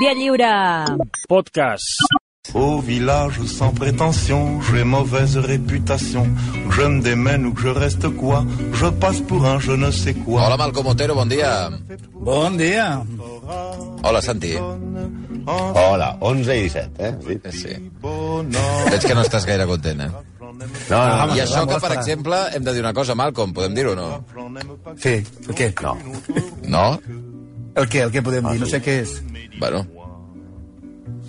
Via lliure. Podcast. Au village sans prétention, j'ai mauvaise réputation. Je me démène ou que je reste quoi, je passe pour un je ne sais quoi. Hola, Malcom Otero, bon dia. Bon dia. Hola, Santi. Hola, 11 i 17, eh? Sí. Sí. Veig que no estàs gaire content, eh? No, no, no. I això que, per exemple, hem de dir una cosa, Malcom, podem dir-ho o no? Sí, què? no. No? El què, el què podem dir? No sé què és. Bueno,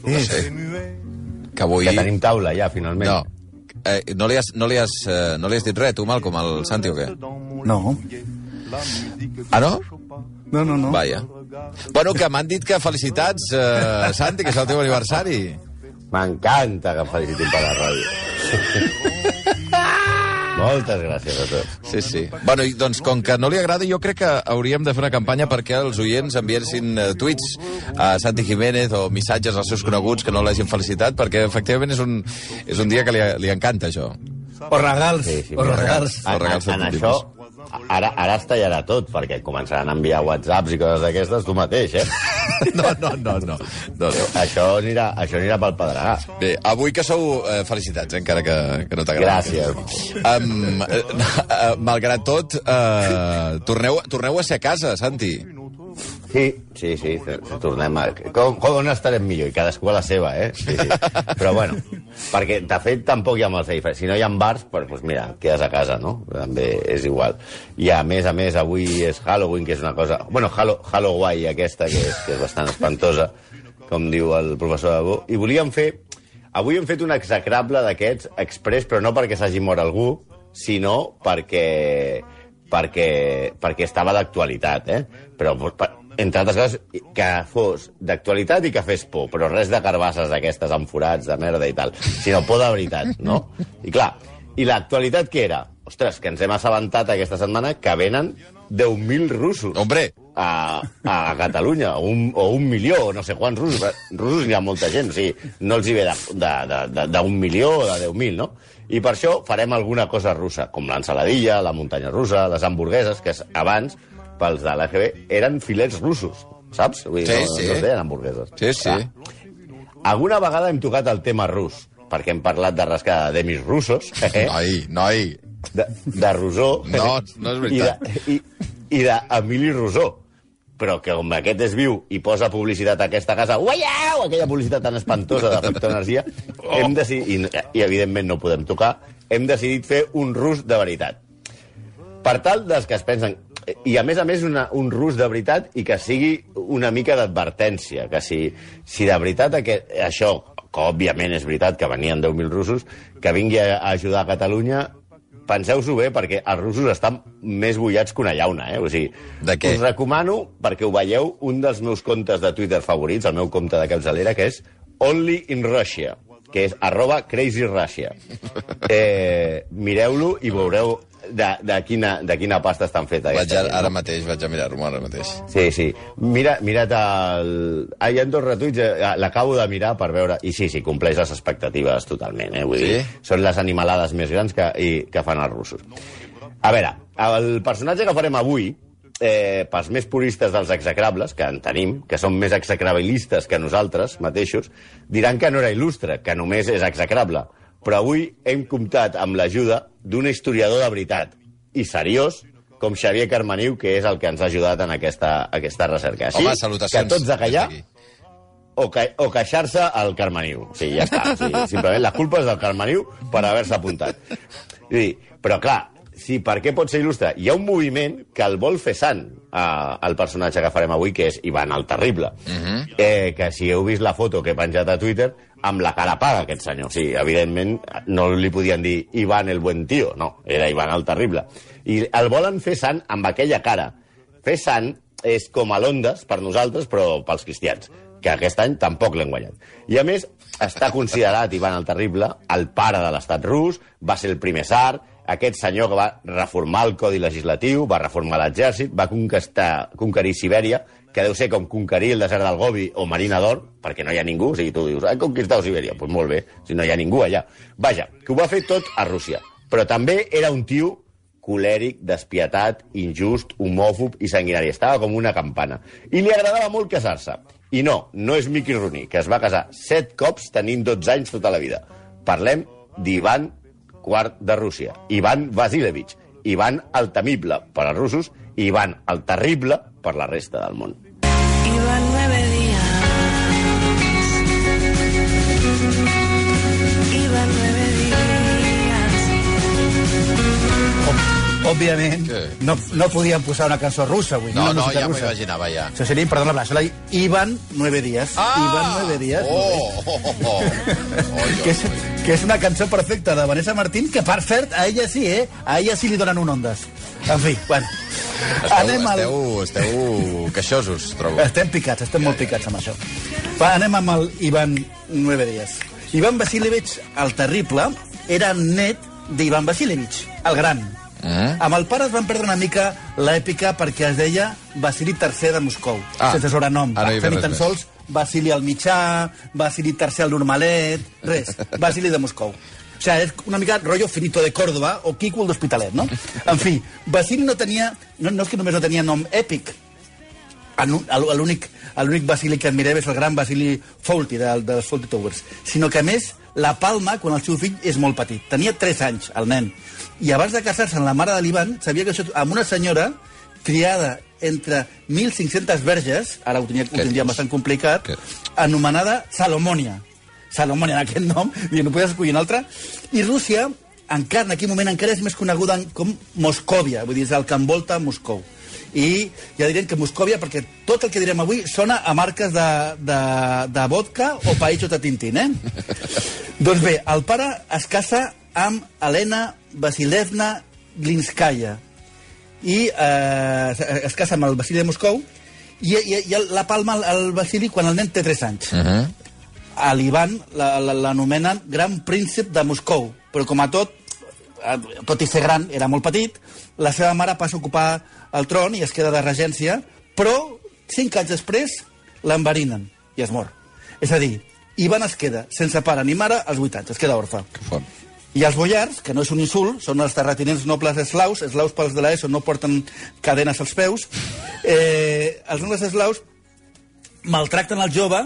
Què és? sí. Que avui... Que tenim taula, ja, finalment. No. Eh, no, li has, no, li has, eh, no li has dit res, tu, Malcom, al Santi, o què? No. Ah, no? No, no, no. Vaja. Bueno, que m'han dit que felicitats, eh, Santi, que és el teu aniversari. M'encanta que em felicitin per la ràdio. Moltes gràcies a tots. Sí, sí. Bueno, i doncs, com que no li agrada, jo crec que hauríem de fer una campanya perquè els oients enviessin eh, tuits a Santi Jiménez o missatges als seus coneguts que no l'hagin felicitat, perquè efectivament és un, és un dia que li, li encanta, això. O regals. Sí, sí, o regals. Regals en, en tot això, ara, ara es tallarà tot, perquè començaran a enviar whatsapps i coses d'aquestes tu mateix, eh? No, no, no, no. no, no. això, anirà, això anirà pel pedregà. Bé, avui que sou... Eh, felicitats, eh, encara que, que no t'agrada. Gràcies. Um, eh, eh, malgrat tot, eh, torneu, torneu a ser a casa, Santi. Sí, sí, sí, tornem a... Com, com on estarem millor? I cadascú a la seva, eh? Sí, sí. Però bueno, perquè de fet tampoc hi ha molta diferència. Si no hi ha bars, doncs pues mira, et quedes a casa, no? També és igual. I a més a més, avui és Halloween, que és una cosa... Bueno, Halo, Halloween aquesta, que és, que és bastant espantosa, com diu el professor Abó. I volíem fer... Avui hem fet un execrable d'aquests express, però no perquè s'hagi mort algú, sinó perquè perquè, perquè estava d'actualitat, eh? Però, per, entre altres coses, que fos d'actualitat i que fes por, però res de carbasses d'aquestes amb forats de merda i tal, sinó por de veritat, no? I clar, i l'actualitat què era? Ostres, que ens hem assabentat aquesta setmana que venen 10.000 russos Hombre, a, a Catalunya, o un, o un milió, o no sé quants russos. Russos n'hi ha molta gent, o sigui, no els hi ve d'un de, de, de, de un milió o de 10.000, no? I per això farem alguna cosa russa, com l'ensaladilla, la muntanya russa, les hamburgueses, que abans, pels de l'AGB, eren filets russos, saps? Vull dir, Sí, no, sí. no es deien hamburgueses. sí, sí. Clar. Alguna vegada hem tocat el tema rus, perquè hem parlat de rascar de demis russos, eh? Noi, noi. de, de Rosó No, no és veritat. i de- i, i d'Emili Rosó però que com aquest és viu i posa publicitat a aquesta casa, uaiau, aquella publicitat tan espantosa de Factor Energia, hem decidit, i, i evidentment no podem tocar, hem decidit fer un rus de veritat. Per tal dels que es pensen... I a més a més una, un rus de veritat i que sigui una mica d'advertència, que si, si de veritat aquest, això, que òbviament és veritat que venien 10.000 russos, que vingui a, a ajudar a Catalunya, penseu-s'ho bé, perquè els russos estan més bullats que una llauna, eh? O sigui, De què? us recomano, perquè ho veieu, un dels meus comptes de Twitter favorits, el meu compte de capçalera, que és Only in Russia, que és arroba Crazy Russia. Eh, Mireu-lo i veureu de, de, quina, de quina pasta estan feta. Vaig a, gent, ara mateix, vaig a mirar-ho ara mateix. Sí, sí. Mira, mira't el... Ah, hi ha dos retuits, eh, l'acabo de mirar per veure... I sí, sí, compleix les expectatives totalment, eh? Vull Sí? dir, són les animalades més grans que, i, que fan els russos. A veure, el personatge que farem avui, eh, pels més puristes dels execrables, que en tenim, que són més execrabilistes que nosaltres mateixos, diran que no era il·lustre, que només és execrable. Però avui hem comptat amb l'ajuda d'un historiador de veritat i seriós, com Xavier Carmaniu, que és el que ens ha ajudat en aquesta, aquesta recerca. Així Home, salutacions. que tots a callar o, ca o queixar-se al Carmaniu. Sí, ja està. Sí, simplement la culpa és del Carmaniu per haver-se apuntat. Dir, però clar, sí, per què pot ser il·lustre? Hi ha un moviment que el vol fer sant eh, el personatge que farem avui, que és Ivan el Terrible. Uh -huh. eh, que si heu vist la foto que he penjat a Twitter, amb la cara paga, aquest senyor. Sí, evidentment, no li podien dir Ivan el buen tío, no, era Ivan el Terrible. I el volen fer sant amb aquella cara. Fer sant és com a l'Ondes per nosaltres, però pels cristians, que aquest any tampoc l'hem guanyat. I a més, està considerat Ivan el Terrible el pare de l'estat rus, va ser el primer tsar, aquest senyor que va reformar el codi legislatiu, va reformar l'exèrcit, va conquistar, conquerir Sibèria, que deu ser com conquerir el desert del Gobi o Marina d'Or, perquè no hi ha ningú, o sigui, tu dius, he conquistat Sibèria, doncs pues molt bé, si no hi ha ningú allà. Vaja, que ho va fer tot a Rússia. Però també era un tio colèric, despietat, injust, homòfob i sanguinari. Estava com una campana. I li agradava molt casar-se. I no, no és Mickey Rooney, que es va casar set cops tenint 12 anys tota la vida. Parlem d'Ivan IV de Rússia, Ivan Vasilevich, Ivan el temible per als russos. I Ivan el terrible per la resta del món. Òbviament, no, no podien posar una cançó russa avui. No, no, ja m'ho imaginava, ja. Això seria, perdona, la la Ivan Nueve Días. Ivan Nueve Días. Oh, oh, oh, oh. Que és, que és una cançó perfecta de Vanessa Martín, que per cert, a ella sí, eh? A ella sí li donen un ondes. En fi, bueno. Esteu, anem al... esteu, esteu queixosos, trobo. Estem picats, estem molt picats amb això. Va, anem amb el Ivan Nueve Días. Ivan Vasilevich, el terrible, era net d'Ivan Vasilevich, el gran. Mm. Amb el pare es van perdre una mica l'èpica perquè es deia Vasili III de Moscou, Ah. sense sobrenom. Ara res tan més. sols Vasili el mitjà, Vasili III el normalet, res, Vasili de Moscou. O sigui, és una mica rotllo Finito de Córdoba o Quico el d'Hospitalet, no? En fi, Vasili no tenia... No, no és que només no tenia nom èpic, l'únic Basili que admirem és el gran Basili de, dels Fawlty Towers, sinó que a més la palma quan el seu fill és molt petit. Tenia 3 anys, el nen. I abans de casar-se amb la mare de l'Ivan, sabia que això, amb una senyora triada entre 1.500 verges, ara ho, tenia, ho tindria bastant complicat, Què? anomenada Salomònia. Salomònia, en aquest nom, i no podies escollir un altre. I Rússia, encara, en aquell moment, encara és més coneguda com Moscòvia, vull dir, és el que envolta Moscou. I ja direm que Moscòvia, perquè tot el que direm avui sona a marques de, de, de vodka o països de Tintín, eh? doncs bé, el pare es casa amb Helena Vasilevna Glinskaya i eh, es casa amb el Vasili de Moscou i, i, i la palma el Vasili quan el nen té 3 anys. Uh -huh. A l'Ivan la- la- l'anomenen Gran Príncep de Moscou, però com a tot, tot i ser gran, era molt petit, la seva mare passa a ocupar el tron i es queda de regència, però cinc anys després l'enverinen i es mor. És a dir, Ivan es queda sense pare ni mare als 8 anys, es queda orfe. Que fort. I els boiars, que no és un insult, són els terratinents nobles eslaus, eslaus pels de l'ESO no porten cadenes als peus, eh, els nobles eslaus maltracten el jove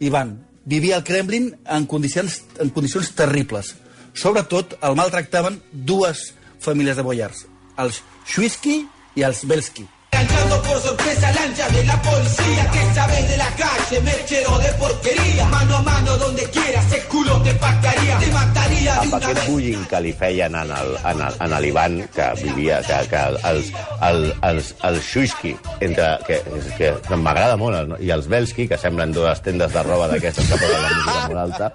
i van vivia al Kremlin en condicions, en condicions terribles. Sobretot el maltractaven dues famílies de boiars, els Shuisky i els Belsky. Entrando por sorpresa lancha de la policía que sabes de la calle, mechero de porquería. Mano a mano donde quieras, el culo te pactaría, te mataría de amb aquest bullying que li feien en el- en el- en l'Ivan, que vivia, que, que els, el, els, els Shuisky, entre, que, que, que m'agrada molt, el- i els Belsky, que semblen dues tendes de roba d'aquestes que posen la música molt alta.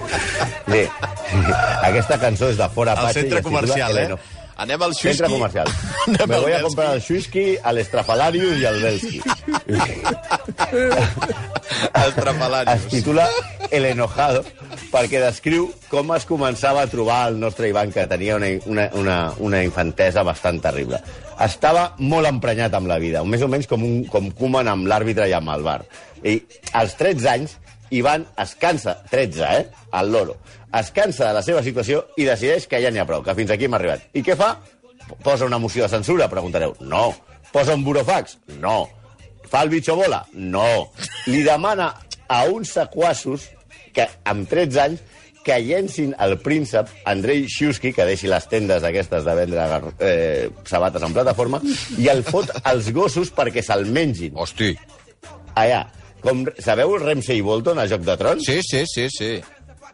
Bé, aquesta cançó és de Fora Apache. i centre comercial, eh? Eleno. Anem al Xuisqui. Centre comercial. Anem Me al voy a Belsky. comprar el Shuisky, el Estrafalarius i el Belsky. El es titula El enojado perquè descriu com es començava a trobar el nostre Ivan, que tenia una, una, una, una infantesa bastant terrible. Estava molt emprenyat amb la vida, més o menys com, un, com Koeman amb l'àrbitre i amb el bar. I als 13 anys, Ivan es cansa, 13, eh?, al loro, es cansa de la seva situació i decideix que ja n'hi ha prou, que fins aquí hem arribat. I què fa? Posa una moció de censura, preguntareu. No. Posa un burofax? No. Fa el bitxo bola? No. Li demana a uns sequassos que amb 13 anys que llencin el príncep Andrei Shuski, que deixi les tendes aquestes de vendre eh, sabates en plataforma, i el fot als gossos perquè se'l mengin. Hosti. Allà. Com, sabeu el Ramsay Bolton a Joc de Trons? Sí, sí, sí, sí.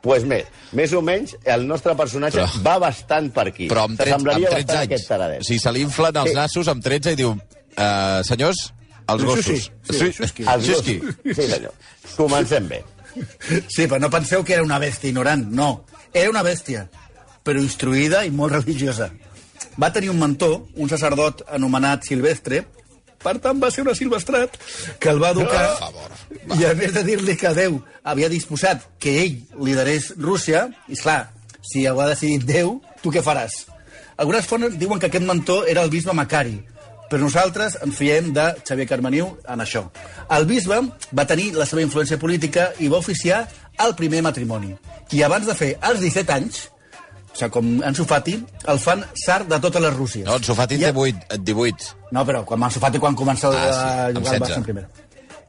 pues més, més o menys el nostre personatge Però- va bastant per aquí. Però amb 13, amb S'assemblaria 13 bastant a anys. aquest taradet. O sigui, se li inflen els Sí. nassos amb 13 i diu... Uh, senyors, els Sí, gossos. sí, sí, Xuisqui. Els Xuisqui. gossos. Sí, senyor. Comencem bé. Sí, però no penseu que era una bèstia ignorant, no. Era una bèstia, però instruïda i molt religiosa. Va tenir un mentor, un sacerdot anomenat Silvestre, per tant va ser un silvestrat que el va educar favor. i a més de dir-li que Déu havia disposat que ell liderés Rússia, i esclar, si ho ha decidit Déu, tu què faràs? Algunes fonts diuen que aquest mentor era el bisbe Macari, però nosaltres ens fiem de Xavier Carmeniu en això. El bisbe va tenir la seva influència política i va oficiar el primer matrimoni. I abans de fer els 17 anys, o sigui, com Ansu Fati, el fan sar de totes les Rússies. No, en Sofati en Ja- té 8, 18. no, però quan Ansu Fati quan comença Ah, sí, a jugar al 16. Barça en primera.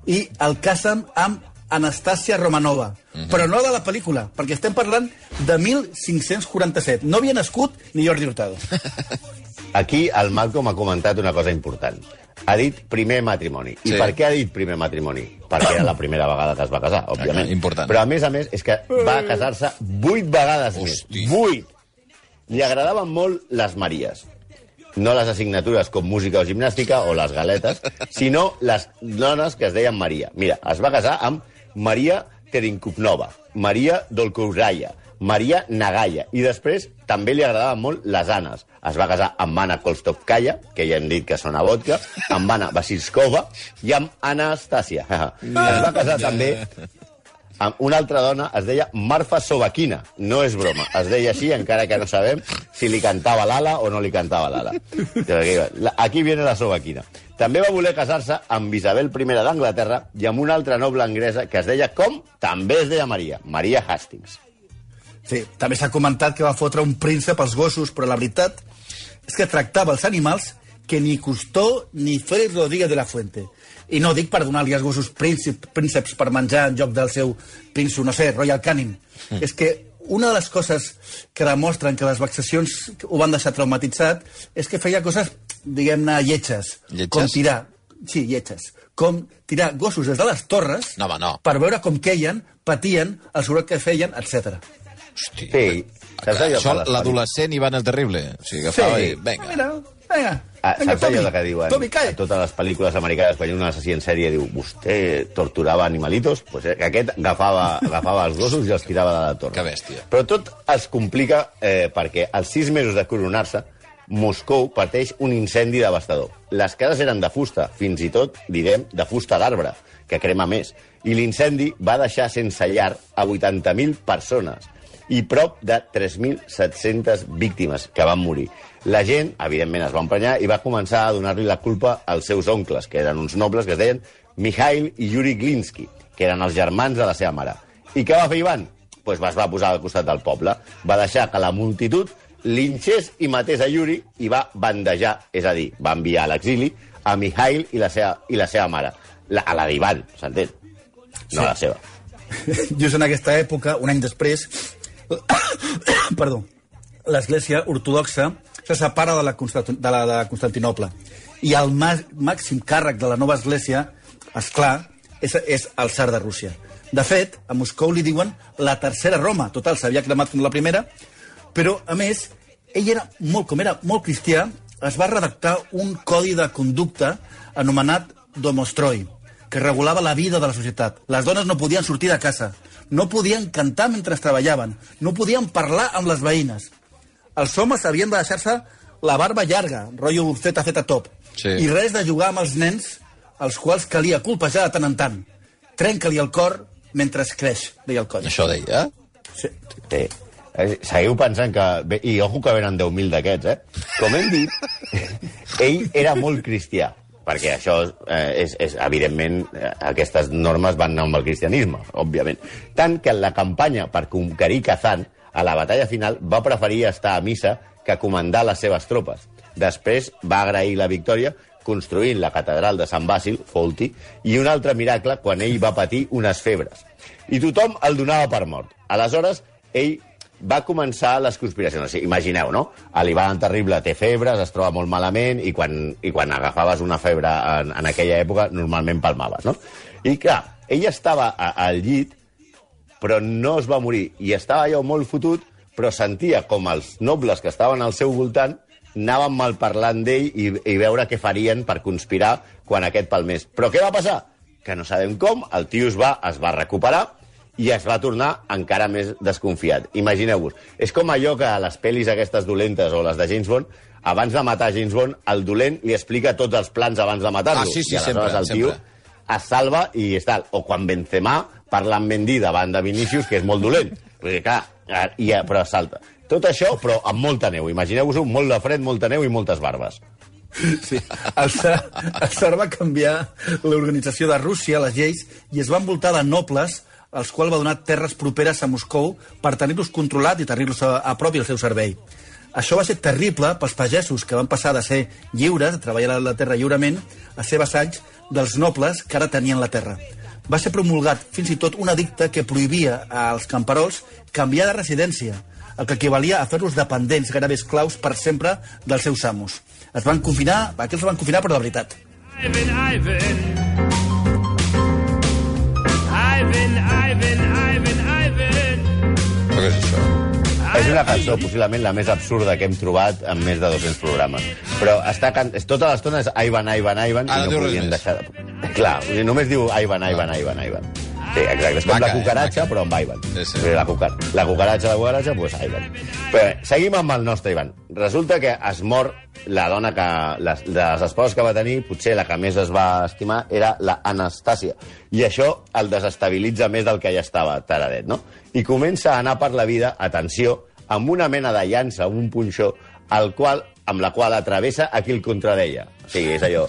i el casen amb Anastàcia Romanova. Però no de la pel·lícula, perquè estem parlant de 1547. No havia nascut ni Jordi Hurtado. Aquí el Malcolm ha comentat una cosa important. Ha dit primer matrimoni. I Sí. per què ha dit primer matrimoni? Perquè era la primera vegada que es va casar, òbviament. important. Però a més a més és que va casar-se vuit vegades Hosti. més. Vuit! Li agradaven molt les Maries. No les assignatures com música o gimnàstica o les galetes, sinó les dones que es deien Maria. Mira, es va casar amb Maria Terinkupnova, Maria Dolkouraya, Maria Nagaya, i després també li agradaven molt les Anes. Es va casar amb Anna Kolstovkaya, que ja hem dit que sona vodka, amb Anna Vasilskova i amb Anastàcia. es va casar també amb una altra dona es deia Marfa Sobakina. No és broma, es deia així, encara que no sabem si li cantava l'ala o no li cantava l'ala. La- Aquí viene la Sobakina. També va voler casar-se amb Isabel I d'Anglaterra i amb una altra noble anglesa que es deia com? També es deia Maria, Maria Hastings. Sí, també s'ha comentat que va fotre un príncep als gossos, però la veritat és que tractava els animals que ni Custó ni Félix Rodríguez de la Fuente. I no dic per donar-li als gossos príncep, prínceps per menjar en lloc del seu príncep, no sé, Royal Canin. Mm. És que una de les coses que demostren que les vexacions ho van deixar traumatitzat és que feia coses, diguem-ne, lletges. Lletges? Com tirar... Sí, lletges. Com tirar gossos des de les torres No, home, no. per veure com queien, patien, el soroll que feien, etc. Hosti. Sí, allò Això l'adolescent Ivan el Terrible. O sigui, agafava i... Vinga. Mira, vinga. Ah, vinga, saps allò que diuen calla. a totes les pel·lícules americanes quan hi ha un assassí en sèrie diu vostè torturava animalitos? Pues eh, aquest agafava, agafava els gossos i els tirava de la torre. Que bèstia. Però tot es complica eh, perquè als sis mesos de coronar-se Moscou pateix un incendi devastador. Les cases eren de fusta, fins i tot, direm, de fusta d'arbre, que crema més. I l'incendi va deixar sense llar a 80.000 persones i prop de 3.700 víctimes que van morir. La gent, evidentment, es va emprenyar i va començar a donar-li la culpa als seus oncles, que eren uns nobles que es deien Mikhail i Yuri Glinsky, que eren els germans de la seva mare. I què va fer Ivan? Pues es va posar al costat del poble. Va deixar que la multitud linxés i matés a Yuri i va bandejar, és a dir, va enviar a l'exili a Mikhail i la seva, i la seva mare. La, a la d'Ivan, s'entén? No a la seva. Just en aquesta època, un any després, perdó, l'Església ortodoxa se separa de la, Constant de la de Constantinople. I el mà màxim càrrec de la nova Església, és clar, és, és el tsar de Rússia. De fet, a Moscou li diuen la tercera Roma. Total, s'havia cremat com la primera, però, a més, ell era molt, com era molt cristià, es va redactar un codi de conducta anomenat Domostroi, que regulava la vida de la societat. Les dones no podien sortir de casa, no podien cantar mentre treballaven, no podien parlar amb les veïnes. Els homes havien de deixar-se la barba llarga, rotllo feta feta top, Sí. i res de jugar amb els nens als quals calia colpejar de tant en tant. Trenca-li el cor mentre es creix, deia el codi. Això deia? Sí. Sí. Eh, Seguiu pensant que... bé, I ojo que venen 10.000 d'aquests, eh? Com hem dit, ell era molt cristià, perquè això eh, és, és, evidentment, eh, aquestes normes van anar amb el cristianisme, òbviament. Tant que en la campanya per conquerir Kazan, a la batalla final, va preferir estar a missa que comandar les seves tropes. Després va agrair la victòria construint la catedral de Sant Bàsil, Folti, i un altre miracle quan ell va patir unes febres. I tothom el donava per mort. Aleshores, ell va començar les conspiracions. O sigui, imagineu, no? L'Ivan el Terrible té febres, es troba molt malament, i quan, i quan agafaves una febre en, en aquella època, normalment palmaves, no? I clar, ell estava a, al llit, però no es va morir, i estava allò molt fotut, però sentia com els nobles que estaven al seu voltant anaven mal parlant d'ell i, i veure què farien per conspirar quan aquest palmés. Però què va passar? Que no sabem com, el tio es va, es va recuperar i es va tornar encara més desconfiat. Imagineu-vos, és com allò que a les pel·lis aquestes dolentes o les de James Bond, abans de matar James Bond, el dolent li explica tots els plans abans de matar-lo. Ah, sí, sí, I aleshores sempre, el tio sempre. es salva i és tal. O quan Benzema parla amb Mendy davant de Vinícius, que és molt dolent. Perquè, clar, eh, i, però salta. Tot això, però amb molta neu. Imagineu-vos-ho, molt de fred, molta neu i moltes barbes. Sí. El tsar, el tsar va canviar l'organització de Rússia, les lleis, i es va envoltar de nobles als quals va donar terres properes a Moscou per tenir-los controlat i tenir-los a, a prop i al seu servei. Això va ser terrible pels pagesos, que van passar de ser lliures, de treballar la terra lliurement, a ser vassalls dels nobles que ara tenien la terra. Va ser promulgat fins i tot un edicte que prohibia als camperols canviar de residència, el que equivalia a fer-los dependents, gairebé esclaus, per sempre dels seus amos. Es van confinar, aquests es van confinar, però de veritat. Ivan, Ivan. Ivan, Ivan, Ivan, Ivan. Però què és això? És una cançó possiblement la més absurda que hem trobat en més de 200 programes. Però està can... tota l'estona és Ivan, Ivan, Ivan, i no més. deixar... De... Clar, o sigui, només diu Ivan, Ivan, Ivan, Ivan. Sí, exacte. És com Maca, la eh, cucaratxa, maca. però amb Ivan. Sí, sí. La, cucar... la cucaratxa, la cucaratxa, doncs pues Ivan. Però bé, seguim amb el nostre Ivan. Resulta que es mor la dona que... Les, de les esposes que va tenir, potser la que més es va estimar era la Anastàcia. I això el desestabilitza més del que ja estava taradet, no? I comença a anar per la vida, atenció, amb una mena de llança, amb un punxó, al qual, amb la qual atravessa a qui el contradeia. O sigui, és allò...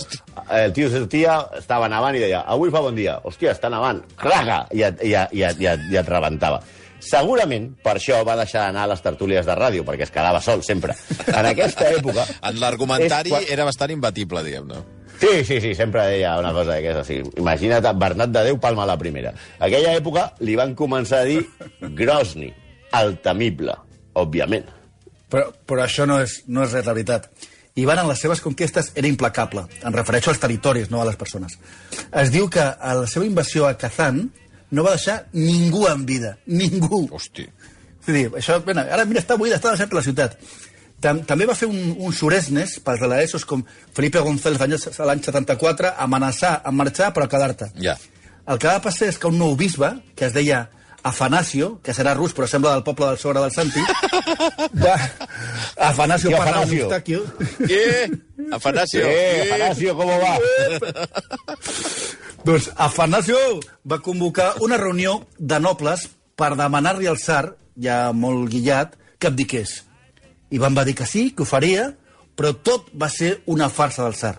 El tio sortia, estava nevant i deia avui fa bon dia. Hòstia, està nevant. Claga! I, et, i, et- i, et- i, et- i et rebentava. Segurament per això va deixar d'anar a les tertúlies de ràdio, perquè es quedava sol sempre. En aquesta època... En l'argumentari és quan- era bastant imbatible, diguem-ne. Sí, sí, sí, sempre deia una cosa que és així. Imagina't, Bernat de Déu palma la primera. Aquella època li van començar a dir Grosny, el temible, òbviament. Però, però això no és, no és res la veritat. Ivan en les seves conquestes era implacable. Em refereixo als territoris, no a les persones. Es diu que a la seva invasió a Kazan no va deixar ningú en vida. Ningú. Hosti. És a dir, això, bueno, ara mira, està buida, està deixat la ciutat. Tam, també va fer un, un suresnes pels de l'ESOs com Felipe González l'any l'any 74, amenaçar a marxar però a quedar-te. Ja. El que va passar és que un nou bisbe, que es deia Afanasio, que serà rus però sembla del poble del sobre del Santi, va... Afanasio Sí, parla Afanasio. Eustaquio. Eh, Afanasio. Eh, Afanasio, com va? Doncs Afanasio va convocar una reunió de nobles per demanar-li al tsar, ja molt guillat, que abdiqués. Ivan va dir que sí, que ho faria, però tot va ser una farsa del tsar.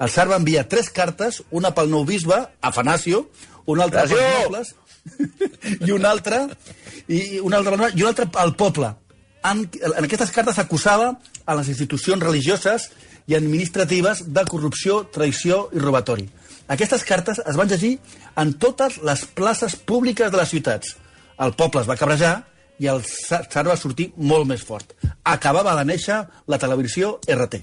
El tsar va enviar tres cartes, una pel nou bisbe, Afanasio, una altra pels Afanasio! nobles, i una altra, i una altra, i una altra al poble. En, en aquestes cartes acusava a les institucions religioses i administratives de corrupció, traïció i robatori. Aquestes cartes es van llegir en totes les places públiques de les ciutats. El poble es va cabrejar i el tsar va sortir molt més fort. Acabava de néixer la televisió RT.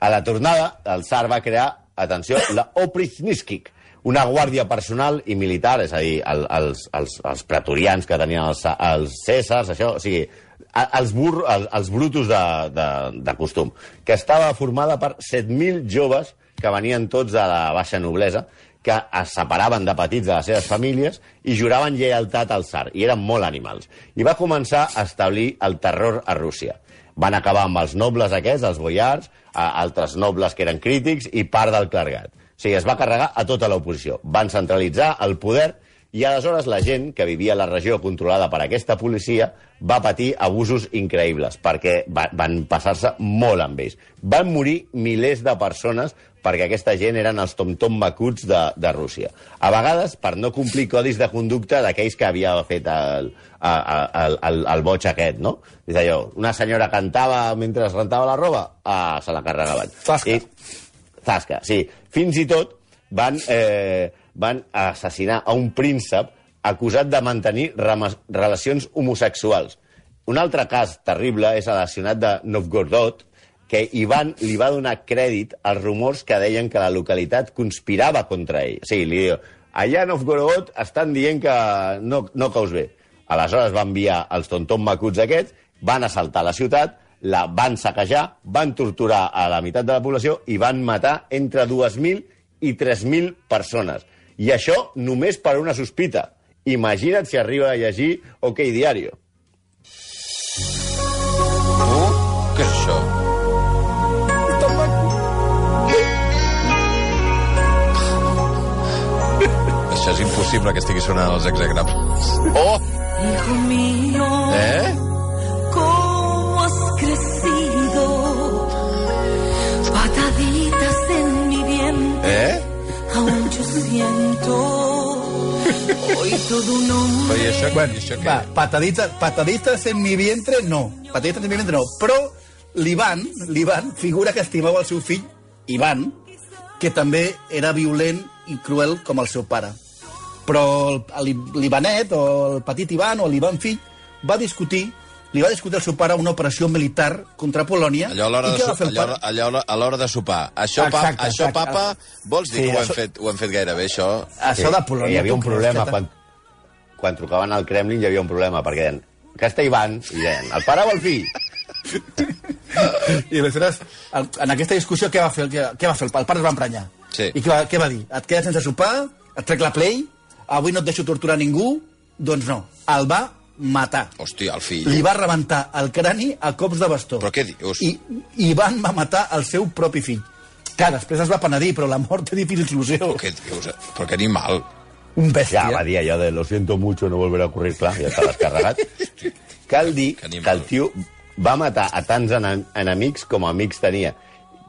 A la tornada, el tsar va crear, atenció, la Oprichnishkik, una guàrdia personal i militar, és a dir, el, els, els, els pretorians que tenien els, els cèsars, això, o sigui, els, bur, els, els brutos de, de, de costum, que estava formada per 7.000 joves que venien tots de la baixa noblesa, que es separaven de petits de les seves famílies i juraven lleialtat al tsar, i eren molt animals. I va començar a establir el terror a Rússia. Van acabar amb els nobles aquests, els boiars, altres nobles que eren crítics i part del clergat. Sigui, es va carregar a tota l'oposició. Van centralitzar el poder i aleshores la gent que vivia a la regió controlada per aquesta policia va patir abusos increïbles perquè va, van passar-se molt amb ells. Van morir milers de persones perquè aquesta gent eren els tom-tom macuts de, de Rússia. A vegades, per no complir codis de conducta d'aquells que havia fet el, el, el, el, el boig aquest, no? És allò, una senyora cantava mentre es rentava la roba, ah, se la carregaven. Zasca. I, zasca, sí. Fins i tot van, eh, van assassinar a un príncep acusat de mantenir relacions homosexuals. Un altre cas terrible és relacionat de Novgorod, que Ivan li va donar crèdit als rumors que deien que la localitat conspirava contra ell. O sigui, li diu, allà a Novgorod estan dient que no, no caus bé. Aleshores va enviar els tonton macuts aquests, van assaltar la ciutat, la van saquejar, van torturar a la meitat de la població i van matar entre 2.000 i 3.000 persones. I això només per una sospita. Imagina't si arriba a llegir OK Diario. Uh, què és això? Això és impossible que estigui sonant als exagrables. Oh! Hijo mío, Eh? Eh? aún yo siento. Hoy todo un hombre. Però i això, Bueno, i això què? va, pataditas, pataditas en mi vientre, no. Pataditas en mi vientre, no. Però l'Ivan, l'Ivan, figura que estimava el seu fill, Ivan, que també era violent i cruel com el seu pare. Però l'Ivanet, o el petit Ivan, o l'Ivan fill, va discutir li va discutir al seu pare una operació militar contra Polònia. Allò a l'hora de, so- allò, allò a l'hora de sopar. Això, Exacte, això exacte. papa, vols dir Sí, que ho hem, això- fet, ho hem fet gairebé, això? Això de Polònia... Hi havia un problema quan, quan trucaven al Kremlin, hi havia un problema, perquè deien, que està Ivan, i deien, el pare o el fill? I aleshores, en en aquesta discussió, què va fer? Què, què va fer? El pare, el pare es va emprenyar. Sí. I què va, què va dir? Et quedes sense sopar? Et trec la play? Avui no et deixo torturar ningú? Doncs no. El va matar. Hòstia, el fill. Li va rebentar el crani a cops de bastó. Però què dius? I Ivan va matar el seu propi fill. Clar, després es va penedir, però la mort té difícil solució. Però què dius? Però que animal. Un bèstia. Ja, va dir allò de lo siento mucho, no volverá a ocurrir, clar, ja està descarregat. Cal dir Que que el tio va matar a tants ena- enemics com amics tenia,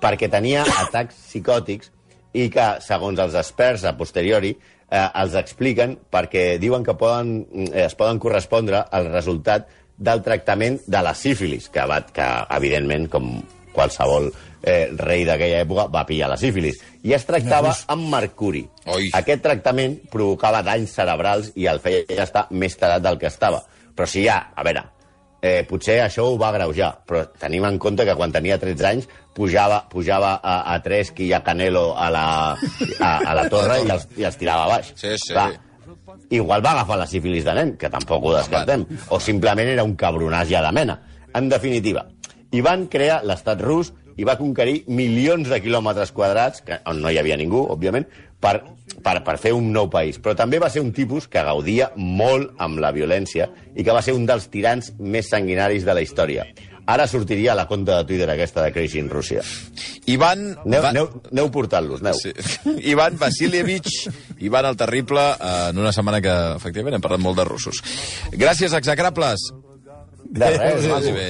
perquè tenia atacs psicòtics i que, segons els experts a posteriori, eh, els expliquen perquè diuen que poden, eh, es poden correspondre al resultat del tractament de la sífilis, que, va, que evidentment, com qualsevol eh, rei d'aquella època, va pillar la sífilis. I es tractava amb mercuri. Oi. Aquest tractament provocava danys cerebrals i el feia ja estar més tarat del que estava. Però si ja, a veure, eh, potser això ho va agreujar, però tenim en compte que quan tenia 13 anys pujava, pujava a, a Tresqui i a Canelo a la, a, a la torre i els, i els tirava baix. Sí, sí. Clar, igual va agafar la sífilis de nen, que tampoc ho descartem, o simplement era un cabronàs ja de mena. En definitiva, Ivan crea l'estat rus i va conquerir milions de quilòmetres quadrats, que, on no hi havia ningú, òbviament, per, per, per fer un nou país. Però també va ser un tipus que gaudia molt amb la violència i que va ser un dels tirans més sanguinaris de la història. Ara sortiria a la compta de Twitter aquesta de Crazy in Rússia. Ivan... Aneu, va- aneu, aneu portant-los, aneu. Sí. Ivan Vasilievich, Ivan el Terrible, eh, en una setmana que, efectivament, hem parlat molt de russos. Gràcies, execrables. De res, Vagi bé.